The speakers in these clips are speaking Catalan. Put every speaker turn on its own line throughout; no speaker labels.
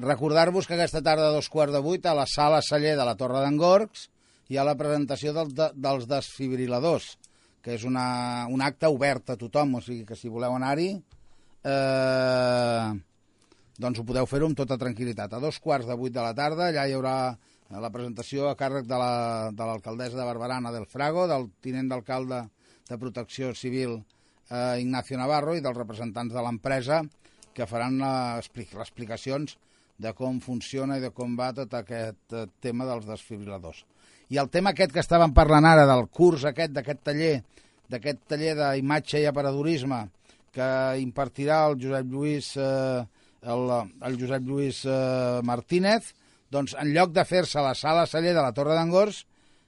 recordar-vos que aquesta tarda a dos quarts de vuit a la sala celler de la Torre d'en Gorgs hi ha la presentació del, de, dels desfibriladors, que és una, un acte obert a tothom, o sigui que si voleu anar-hi, eh, doncs ho podeu fer-ho amb tota tranquil·litat. A dos quarts de vuit de la tarda allà hi haurà la presentació a càrrec de l'alcaldessa la, de, de Barberana del Frago, del tinent d'alcalde de Protecció Civil eh, Ignacio Navarro i dels representants de l'empresa que faran les explicacions de com funciona i de com va tot aquest eh, tema dels desfibriladors. I el tema aquest que estàvem parlant ara, del curs aquest, d'aquest taller, d'aquest taller d'imatge i aparadorisme que impartirà el Josep Lluís, eh, el, el Josep Lluís eh, Martínez, doncs en lloc de fer-se a la sala celler de la Torre d'Angors,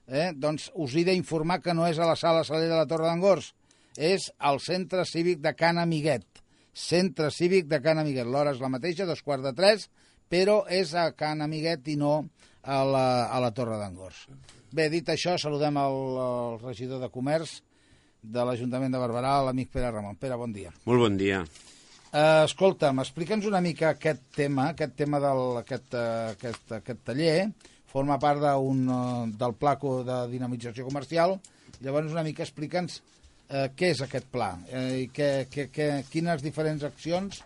eh, doncs us he d'informar que no és a la sala celler de la Torre d'Angors, és al Centre Cívic de Can Amiguet. Centre Cívic de Can Amiguet. L'hora és la mateixa, dos quarts de tres, però és a Can Amiguet i no a la, a la Torre d'Angors. Bé, dit això, saludem el, el regidor de Comerç de l'Ajuntament de Barberà, l'amic Pere Ramon. Pere, bon dia.
Molt bon dia.
Uh, escolta'm, explica'ns una mica aquest tema, aquest tema del aquest, uh, aquest, aquest taller, forma part un, uh, del pla de dinamització comercial, llavors una mica explica'ns uh, què és aquest pla uh, i que, que, que, quines diferents accions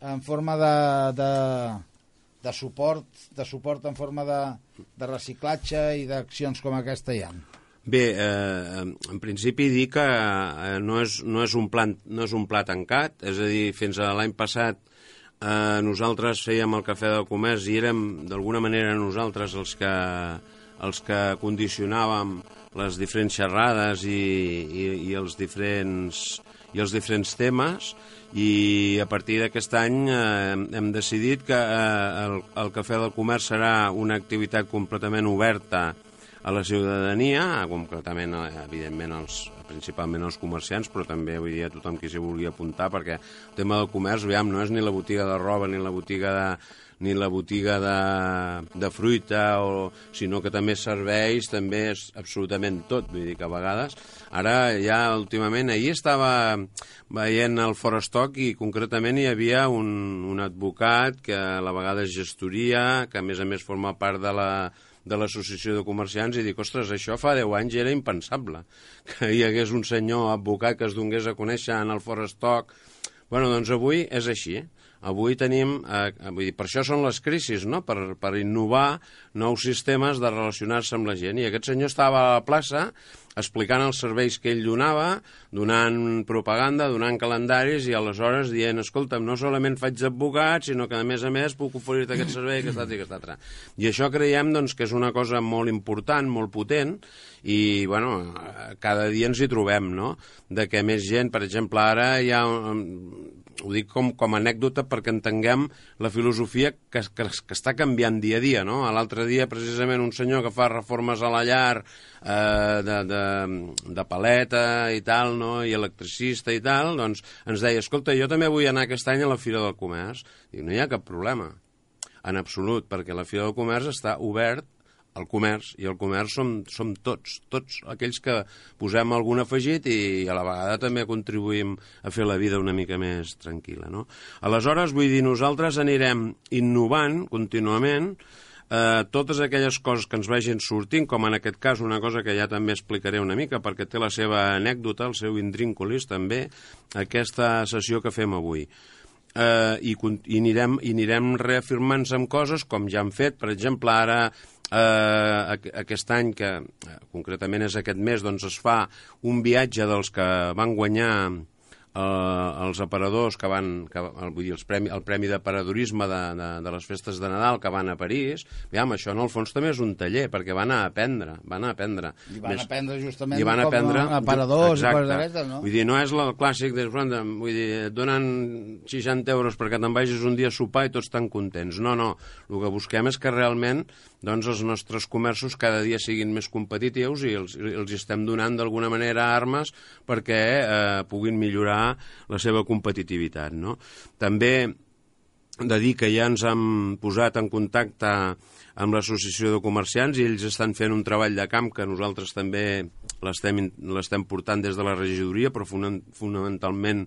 en forma de, de, de suport, de suport en forma de, de reciclatge i d'accions com aquesta hi ha.
Bé, eh, en principi dir que eh, no, és, no, és un plan, no és un pla tancat, és a dir, fins a l'any passat eh, nosaltres fèiem el cafè del comerç i érem d'alguna manera nosaltres els que, els que condicionàvem les diferents xerrades i, i, i, els, diferents, i els diferents temes i a partir d'aquest any eh, hem decidit que eh, el, el Cafè del Comerç serà una activitat completament oberta a la ciutadania, concretament, eh, evidentment, els, principalment els comerciants, però també vull dir a tothom qui s'hi vulgui apuntar, perquè el tema del comerç, aviam, no és ni la botiga de roba ni la botiga de, ni la botiga de, de fruita, o, sinó que també serveis, també és absolutament tot. Vull dir que a vegades, ara ja últimament, ahir estava veient el Forestock i concretament hi havia un, un advocat que a la vegada gestoria, que a més a més forma part de la, de l'Associació de Comerciants i dic, ostres, això fa 10 anys era impensable, que hi hagués un senyor advocat que es donés a conèixer en el Forestock. Bueno, doncs avui és així. Avui tenim, eh, vull dir, per això són les crisis, no? per, per innovar nous sistemes de relacionar-se amb la gent. I aquest senyor estava a la plaça explicant els serveis que ell donava, donant propaganda, donant calendaris i aleshores dient, escolta'm, no solament faig advocat, sinó que a més a més puc oferir-te aquest servei, aquest altre i aquest altre. I això creiem doncs, que és una cosa molt important, molt potent, i bueno, cada dia ens hi trobem, no? De que més gent, per exemple, ara hi ha ho dic com, com a anècdota perquè entenguem la filosofia que, que, que està canviant dia a dia, no? L'altre dia, precisament, un senyor que fa reformes a la llar eh, de, de, de paleta i tal, no?, i electricista i tal, doncs ens deia, escolta, jo també vull anar aquest any a la Fira del Comerç. Dic, no hi ha cap problema, en absolut, perquè la Fira del Comerç està obert el comerç, i el comerç som, som tots, tots aquells que posem algun afegit i a la vegada també contribuïm a fer la vida una mica més tranquil·la. No? Aleshores, vull dir, nosaltres anirem innovant contínuament eh, totes aquelles coses que ens vagin sortint, com en aquest cas una cosa que ja també explicaré una mica, perquè té la seva anècdota, el seu intríncolis també, aquesta sessió que fem avui eh, i, i, anirem, i anirem reafirmant-se amb coses com ja han fet, per exemple, ara eh, aquest any, que eh, concretament és aquest mes, doncs es fa un viatge dels que van guanyar eh, els aparadors que van, que, vull dir, els premi, el Premi d'Aparadorisme de, de, de les festes de Nadal que van a París, aviam, això en el fons també és un taller, perquè van a aprendre, van a aprendre.
I van
Més,
a aprendre justament
i van
com
aprendre,
aparadors i coses d'aquestes, no?
Vull dir, no és el clàssic de, vull dir, donen 60 euros perquè te'n vagis un dia a sopar i tots estan contents. No, no, el que busquem és que realment doncs, els nostres comerços cada dia siguin més competitius i els, els estem donant d'alguna manera armes perquè eh, puguin millorar la seva competitivitat. No? També de dir que ja ens hem posat en contacte amb l'Associació de Comerciants i ells estan fent un treball de camp que nosaltres també l'estem portant des de la regidoria, però fonamentalment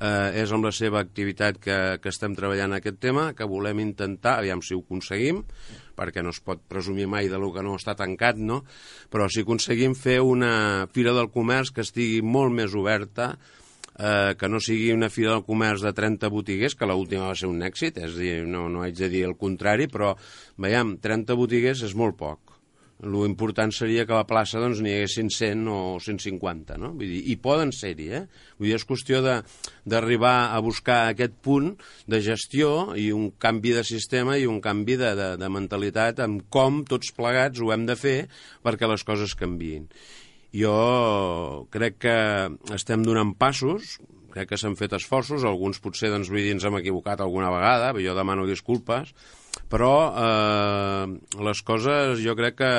eh, és amb la seva activitat que, que estem treballant aquest tema, que volem intentar, aviam si ho aconseguim, perquè no es pot presumir mai de lo que no està tancat, no? Però si aconseguim fer una fira del comerç que estigui molt més oberta, eh, que no sigui una fira del comerç de 30 botiguers, que l'última va ser un èxit, és a dir, no, no haig de dir el contrari, però, veiem, 30 botiguers és molt poc lo important seria que a la plaça doncs, n'hi haguessin 100 o 150, no? Vull dir, I poden ser-hi, eh? Vull dir, és qüestió d'arribar a buscar aquest punt de gestió i un canvi de sistema i un canvi de, de, de mentalitat amb com tots plegats ho hem de fer perquè les coses canviïn. Jo crec que estem donant passos, crec que s'han fet esforços, alguns potser doncs, vull dir, ens hem equivocat alguna vegada, jo demano disculpes, però eh, les coses jo crec que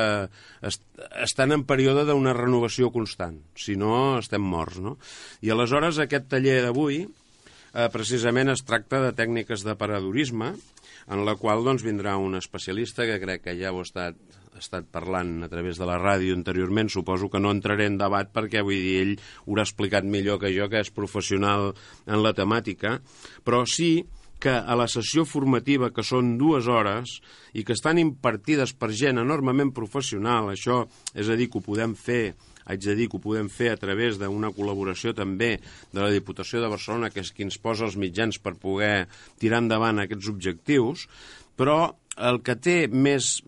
est estan en període d'una renovació constant, si no estem morts. No? I aleshores aquest taller d'avui eh, precisament es tracta de tècniques de paradorisme, en la qual doncs, vindrà un especialista que crec que ja ho ha estat, estat parlant a través de la ràdio anteriorment, suposo que no entraré en debat perquè vull dir, ell ho haurà explicat millor que jo, que és professional en la temàtica, però sí que a la sessió formativa, que són dues hores, i que estan impartides per gent enormement professional, això és a dir, que ho podem fer haig de dir que ho podem fer a través d'una col·laboració també de la Diputació de Barcelona, que és qui ens posa els mitjans per poder tirar endavant aquests objectius, però el que té més,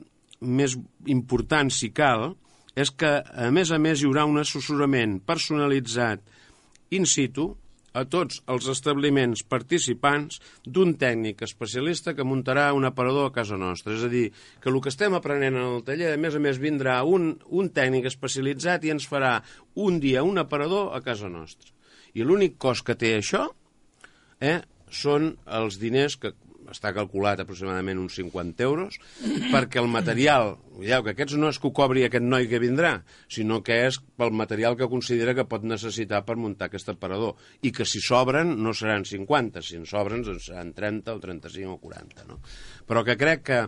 més important, si cal, és que, a més a més, hi haurà un assessorament personalitzat in situ, a tots els establiments participants d'un tècnic especialista que muntarà un aparador a casa nostra. És a dir, que el que estem aprenent en el taller, a més a més, vindrà un, un tècnic especialitzat i ens farà un dia un aparador a casa nostra. I l'únic cost que té això eh, són els diners que està calculat aproximadament uns 50 euros, perquè el material, veieu que aquests no és que ho cobri aquest noi que vindrà, sinó que és pel material que considera que pot necessitar per muntar aquest aparador, i que si sobren no seran 50, si en sobren doncs seran 30 o 35 o 40. No? Però que crec que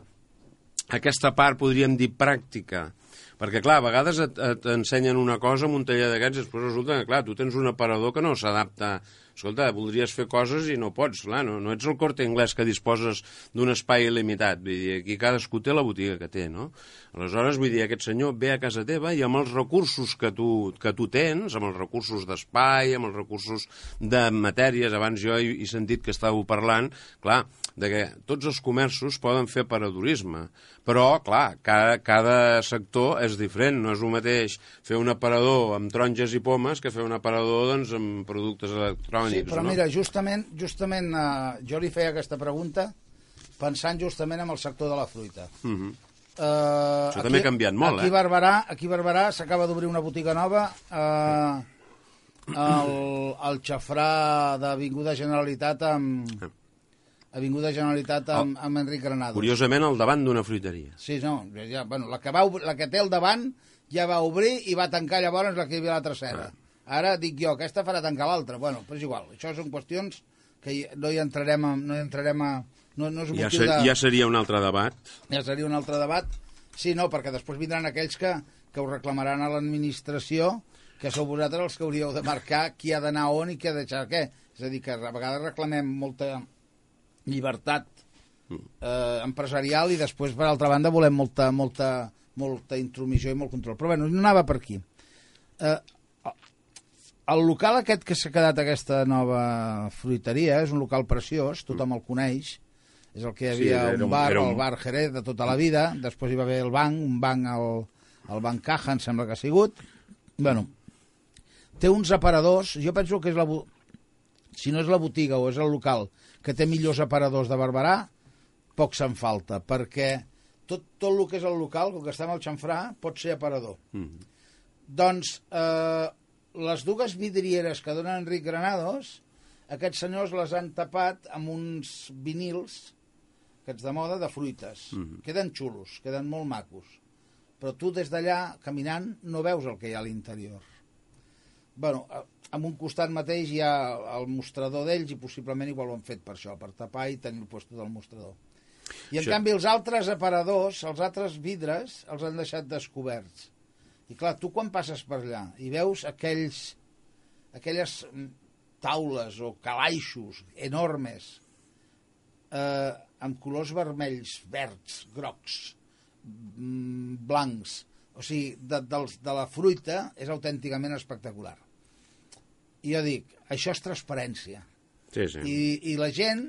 aquesta part podríem dir pràctica, perquè, clar, a vegades et, ensenyen una cosa en un taller d'aquests i després resulta que, clar, tu tens un aparador que no s'adapta. Escolta, voldries fer coses i no pots, clar, no, no ets el corte anglès que disposes d'un espai il·limitat, vull dir, aquí cadascú té la botiga que té, no? Aleshores, vull dir, aquest senyor ve a casa teva i amb els recursos que tu, que tu tens, amb els recursos d'espai, amb els recursos de matèries, abans jo he, he sentit que estàveu parlant, clar, de que tots els comerços poden fer paradorisme, però, clar, cada, cada sector és diferent, no és el mateix fer un aparador amb taronges i pomes que fer un aparador doncs, amb productes electrònics.
Sí, però
no?
mira, justament, justament uh, jo li feia aquesta pregunta pensant justament en el sector de la fruita.
Uh -huh.
Uh,
Això també ha canviat molt,
aquí
eh?
Barberà, aquí Barberà s'acaba d'obrir una botiga nova uh, el, el xafrà d'Avinguda Generalitat amb, Avinguda Generalitat amb, amb Enric Granados.
Curiosament, al davant d'una fruiteria.
Sí, no, ja, bueno, la, que va, la que té al davant ja va obrir i va tancar llavors la que hi havia a la tercera. Ara dic jo, aquesta farà tancar l'altra. Bueno, però és igual, això són qüestions que no hi entrarem a... No hi entrarem a no, no és
Ja, ser,
de...
ja seria un altre debat.
ja seria un altre debat. Sí, no, perquè després vindran aquells que, que ho reclamaran a l'administració, que sou vosaltres els que hauríeu de marcar qui ha d'anar on i qui ha de deixar què. És a dir, que a vegades reclamem molta llibertat eh, empresarial i després, per altra banda, volem molta, molta, molta intromissió i molt control. Però bueno, no anava per aquí. Eh, el local aquest que s'ha quedat aquesta nova fruiteria és un local preciós, tothom el coneix, és el que hi
Sí,
havia
era
un
un-
bar,
un-
el bar Jerez de tota la vida, després hi va haver el banc, un banc al, al Banc Caja, em sembla que ha sigut. Bueno, té uns aparadors, jo penso que és la, si no és la botiga o és el local que té millors aparadors de Barberà, poc se'n falta, perquè tot, tot el que és el local, com que està amb el xamfrà, pot ser aparador.
Mm.
Doncs eh, les dues vidrieres que donen Enric Granados, aquests senyors les han tapat amb uns vinils, aquests de moda, de fruites.
Mhm.
Queden xulos, queden molt macos. Però tu des d'allà, caminant, no veus el que hi ha a l'interior. bueno, a- amb un costat mateix hi ha el mostrador d'ells i possiblement igual ho han fet per això, per tapar i tenir el puesto del mostrador. I en
Això-
canvi els altres aparadors, els altres vidres, els han deixat descoberts. I clar, tu quan passes per allà i veus aquells, aquelles mm, taules o calaixos enormes eh, amb colors vermells, verds, grocs, mm, blancs, o sigui, de, dels, de la fruita és autènticament espectacular. I jo dic, això és transparència.
Sí, sí.
I, I la gent,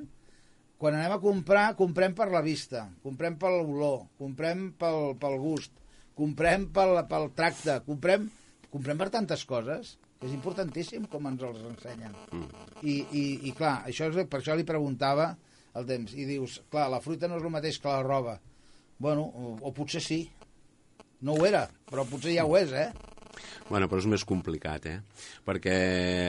quan anem a comprar, comprem per la vista, comprem per l'olor, comprem pel, pel gust, comprem pel, pel tracte, comprem, comprem per tantes coses que és importantíssim com ens els ensenyen. Mm. I, i, I clar, això és, per això li preguntava el temps. I dius, clar, la fruita no és el mateix que la roba. Bueno, o, o potser sí. No ho era, però potser ja ho és, eh?
Bueno, però és més complicat, eh? Perquè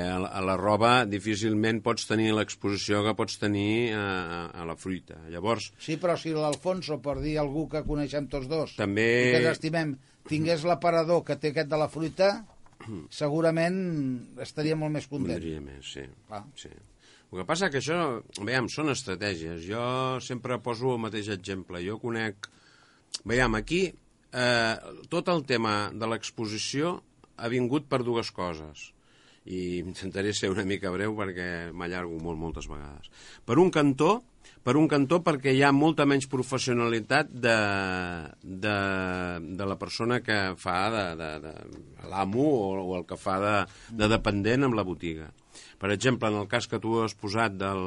a la, roba difícilment pots tenir l'exposició que pots tenir a, a la fruita. Llavors...
Sí, però si l'Alfonso, per dir algú que coneixem tots dos,
També...
i que ens estimem, tingués l'aparador que té aquest de la fruita, segurament estaria molt més content.
Vindria més, sí.
Clar.
sí. El que passa que això, veiem, són estratègies. Jo sempre poso el mateix exemple. Jo conec... Veiem, aquí eh, tot el tema de l'exposició ha vingut per dues coses i intentaré ser una mica breu perquè m'allargo molt moltes vegades. Per un cantó, per un cantó perquè hi ha molta menys professionalitat de, de, de la persona que fa de, de, de l'amo o, o el que fa de, de dependent amb la botiga. Per exemple, en el cas que tu has posat del...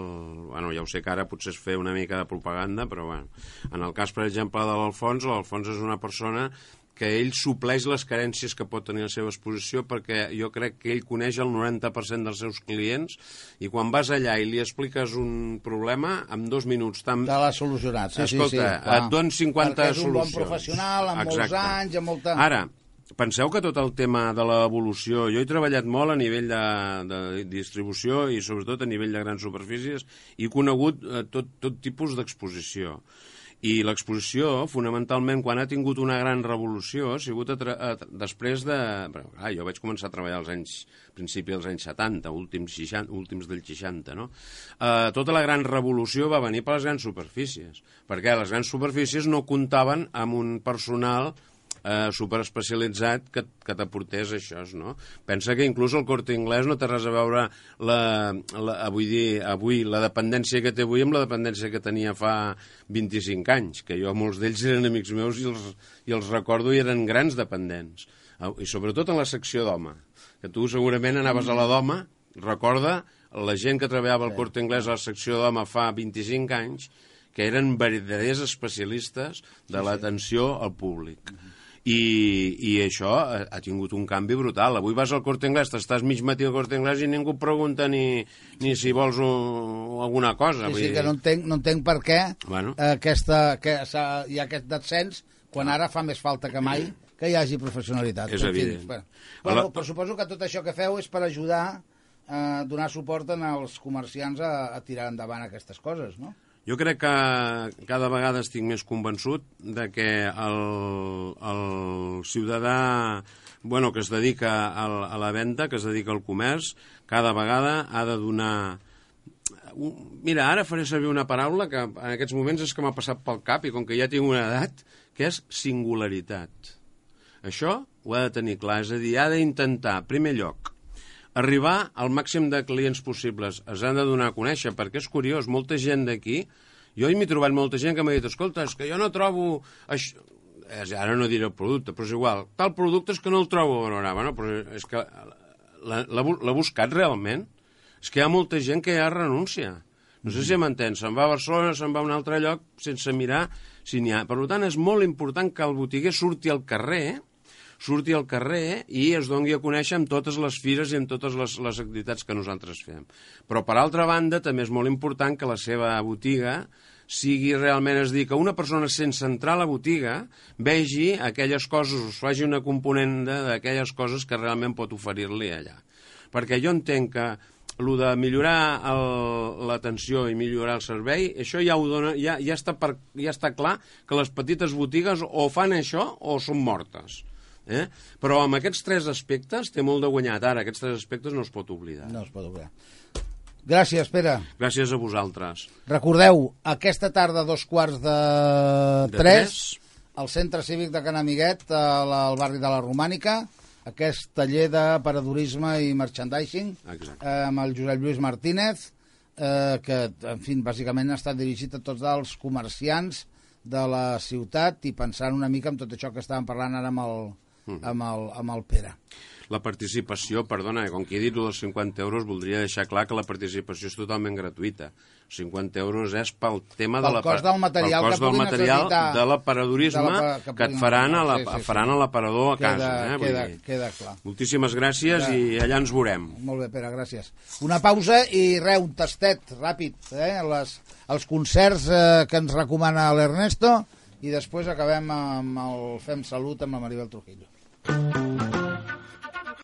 Bueno, ja ho sé que ara potser és fer una mica de propaganda, però bueno. En el cas, per exemple, de l'Alfons, l'Alfons és una persona que ell supleix les carències que pot tenir la seva exposició perquè jo crec que ell coneix el 90% dels seus clients i quan vas allà i li expliques un problema, en dos minuts... Tan...
Te l'ha solucionat, sí,
Escolta,
sí, sí. clar.
et donen 50
Perquè és un bon
solucions.
professional, amb molts
Exacte.
anys, amb molta...
Ara, penseu que tot el tema de l'evolució... Jo he treballat molt a nivell de, de distribució i sobretot a nivell de grans superfícies i he conegut eh, tot, tot tipus d'exposició. I l'exposició, fonamentalment, quan ha tingut una gran revolució, ha sigut a a després de... Però, clar, jo vaig començar a treballar als anys, principi dels anys 70, últims, 60, últims del 60, no? Eh, tota la gran revolució va venir per les grans superfícies, perquè les grans superfícies no comptaven amb un personal eh, superespecialitzat que, que t'aportés això, no? Pensa que inclús el Corte Inglés no té res a veure la, la, avui, dir, avui la dependència que té avui amb la dependència que tenia fa 25 anys, que jo molts d'ells eren amics meus i els, i els recordo i eren grans dependents. I sobretot en la secció d'home, que tu segurament anaves a la d'home, recorda la gent que treballava al Corte Inglés a la secció d'home fa 25 anys, que eren verdaders especialistes de l'atenció al públic. I, i això ha, ha tingut un canvi brutal. Avui vas al Corte Inglés, t'estàs mig matí al Corte Inglés i ningú et pregunta ni, ni si vols un, alguna cosa.
Sí,
Vull
sí,
dir-
que no entenc, no entenc per què
Bueno.
eh, aquesta, que hi ha aquest descens quan ara fa més falta que mai que hi hagi professionalitat.
És
En fi,
evident.
Bueno, bueno, però suposo que tot això que feu és per ajudar a donar suport els comerciants a, a tirar endavant aquestes coses, no?
Jo crec que cada vegada estic més convençut de que el, el ciutadà bueno, que es dedica al, a la venda, que es dedica al comerç, cada vegada ha de donar... Mira, ara faré servir una paraula que en aquests moments és que m'ha passat pel cap i com que ja tinc una edat, que és singularitat. Això ho ha de tenir clar, és a dir, ha d'intentar, en primer lloc, arribar al màxim de clients possibles. Es han de donar a conèixer, perquè és curiós, molta gent d'aquí, jo m'he trobat molta gent que m'ha dit, escolta, és que jo no trobo... Això... Ara no diré el producte, però és igual. Tal producte és que no el trobo a panorama, no? Però és que l'ha l'ha bu- l'ha buscat realment. És que hi ha molta gent que ja renuncia. No sé si m'entén, se'n va a Barcelona, se'n va a un altre lloc sense mirar si n'hi ha. Per tant, és molt important que el botiguer surti al carrer, surti al carrer i es dongui a conèixer amb totes les fires i amb totes les, les activitats que nosaltres fem. Però, per altra banda, també és molt important que la seva botiga sigui realment, és dir, que una persona sense entrar a la botiga vegi aquelles coses, us faci una componenda d'aquelles coses que realment pot oferir-li allà. Perquè jo entenc que el de millorar l'atenció i millorar el servei, això ja, ho dona, ja, ja, està per, ja està clar que les petites botigues o fan això o són mortes. Eh? Però amb aquests tres aspectes té molt de guanyat. Ara, aquests tres aspectes no es pot oblidar.
No es pot oblidar. Gràcies, Pere.
Gràcies a vosaltres.
Recordeu, aquesta tarda, dos quarts de,
De
tres,
tres.
al Centre Cívic de Can Amiguet, al barri de la Romànica, aquest taller de paradurisme i merchandising
Exacte.
eh, amb el Josep Lluís Martínez, eh, que, en fi, bàsicament està dirigit a tots els comerciants de la ciutat i pensant una mica en tot això que estàvem parlant ara amb el, amb el, amb el Pere.
La participació, perdona, eh, com que he dit els 50 euros, voldria deixar clar que la participació és totalment gratuïta. 50 euros és pel tema de
Pel
la...
cost del material
pel
que
cost del material de l'aparedurisme
De la-
que,
que
et faran a la,
sí, sí, sí.
faran a l'aparador a casa.
Queda,
eh? Vull
queda,
dir.
queda clar.
Moltíssimes gràcies
Ja.
i allà ens veurem.
Molt bé, Pere, gràcies. Una pausa i res, un tastet ràpid, eh? Les, els concerts eh, que ens recomana l'Ernesto i després acabem amb el Fem Salut amb la Maribel Trujillo. あ!